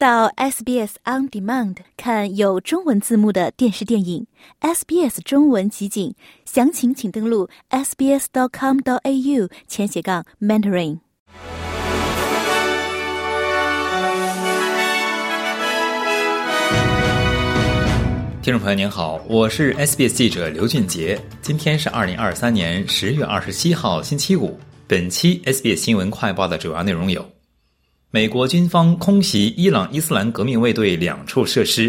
到 SBS On Demand 看有中文字幕的电视电影，SBS 中文集锦，详情请登录 sbs.com.au 前斜杠 mentoring。听众朋友您好，我是 SBS 记者刘俊杰，今天是二零二三年十月二十七号星期五。本期 SBS 新闻快报的主要内容有：美国军方空袭伊朗伊斯兰革命卫队两处设施；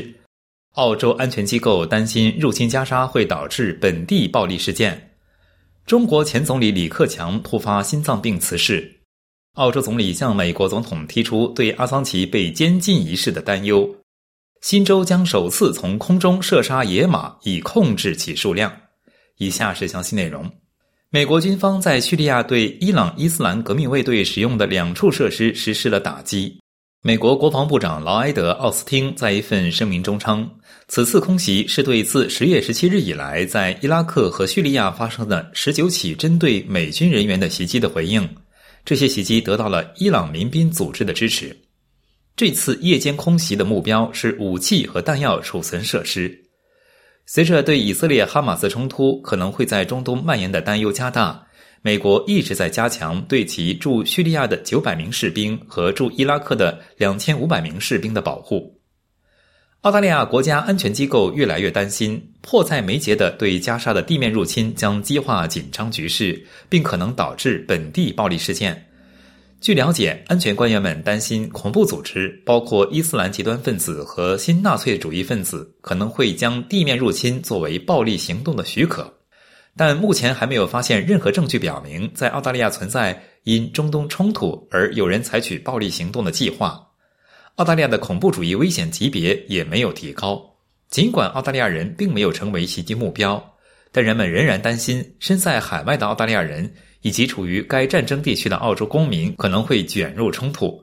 澳洲安全机构担心入侵加沙会导致本地暴力事件；中国前总理李克强突发心脏病辞世；澳洲总理向美国总统提出对阿桑奇被监禁一事的担忧；新州将首次从空中射杀野马，以控制其数量。以下是详细内容。美国军方在叙利亚对伊朗伊斯兰革命卫队使用的两处设施实施了打击。美国国防部长劳埃德·奥斯汀在一份声明中称，此次空袭是对自十月十七日以来在伊拉克和叙利亚发生的十九起针对美军人员的袭击的回应。这些袭击得到了伊朗民兵组织的支持。这次夜间空袭的目标是武器和弹药储存设施。随着对以色列哈马斯冲突可能会在中东蔓延的担忧加大，美国一直在加强对其驻叙利亚的九百名士兵和驻伊拉克的两千五百名士兵的保护。澳大利亚国家安全机构越来越担心，迫在眉睫的对加沙的地面入侵将激化紧张局势，并可能导致本地暴力事件。据了解，安全官员们担心恐怖组织，包括伊斯兰极端分子和新纳粹主义分子，可能会将地面入侵作为暴力行动的许可。但目前还没有发现任何证据表明，在澳大利亚存在因中东冲突而有人采取暴力行动的计划。澳大利亚的恐怖主义危险级别也没有提高。尽管澳大利亚人并没有成为袭击目标，但人们仍然担心身在海外的澳大利亚人。以及处于该战争地区的澳洲公民可能会卷入冲突。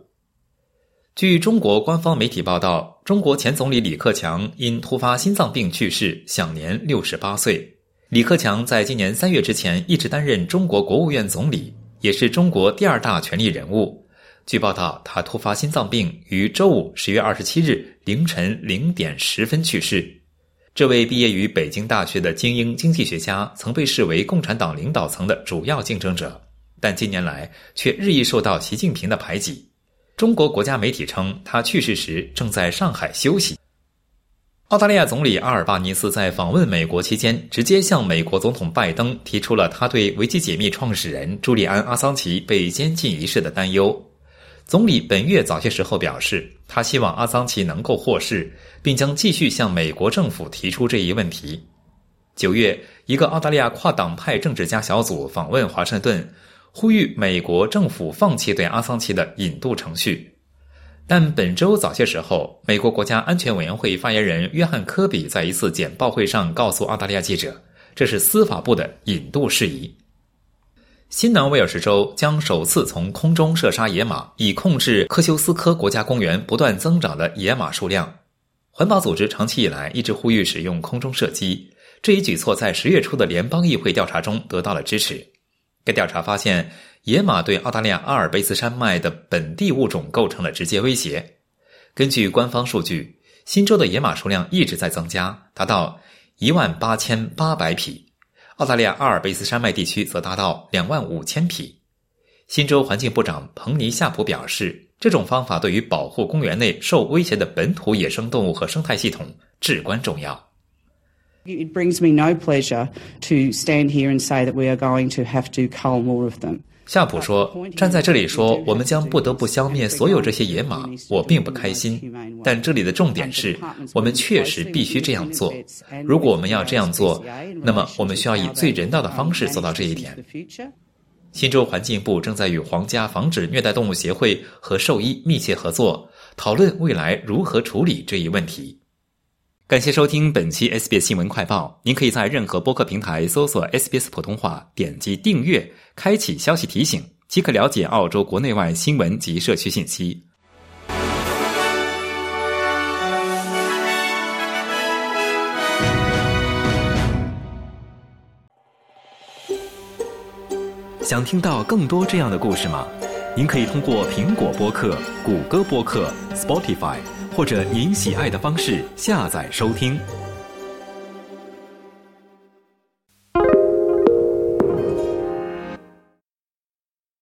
据中国官方媒体报道，中国前总理李克强因突发心脏病去世，享年六十八岁。李克强在今年三月之前一直担任中国国务院总理，也是中国第二大权力人物。据报道，他突发心脏病于周五十月二十七日凌晨零点十分去世。这位毕业于北京大学的精英经济学家，曾被视为共产党领导层的主要竞争者，但近年来却日益受到习近平的排挤。中国国家媒体称，他去世时正在上海休息。澳大利亚总理阿尔巴尼斯在访问美国期间，直接向美国总统拜登提出了他对维基解密创始人朱利安·阿桑奇被监禁一事的担忧。总理本月早些时候表示，他希望阿桑奇能够获释，并将继续向美国政府提出这一问题。九月，一个澳大利亚跨党派政治家小组访问华盛顿，呼吁美国政府放弃对阿桑奇的引渡程序。但本周早些时候，美国国家安全委员会发言人约翰·科比在一次简报会上告诉澳大利亚记者，这是司法部的引渡事宜。新南威尔士州将首次从空中射杀野马，以控制科修斯科国家公园不断增长的野马数量。环保组织长期以来一直呼吁使用空中射击，这一举措在十月初的联邦议会调查中得到了支持。该调查发现，野马对澳大利亚阿尔卑斯山脉的本地物种构成了直接威胁。根据官方数据，新州的野马数量一直在增加，达到一万八千八百匹。澳大利亚阿尔卑斯山脉地区则达到两万五千匹。新州环境部长彭尼夏普表示，这种方法对于保护公园内受威胁的本土野生动物和生态系统至关重要。It brings me no pleasure to stand here and say that we are going to have to cull more of them. 夏普说：“站在这里说，我们将不得不消灭所有这些野马，我并不开心。但这里的重点是，我们确实必须这样做。如果我们要这样做，那么我们需要以最人道的方式做到这一点。”新州环境部正在与皇家防止虐待动物协会和兽医密切合作，讨论未来如何处理这一问题。感谢收听本期 SBS 新闻快报。您可以在任何播客平台搜索 SBS 普通话，点击订阅，开启消息提醒，即可了解澳洲国内外新闻及社区信息。想听到更多这样的故事吗？您可以通过苹果播客、谷歌播客、Spotify。或者您喜爱的方式下载收听。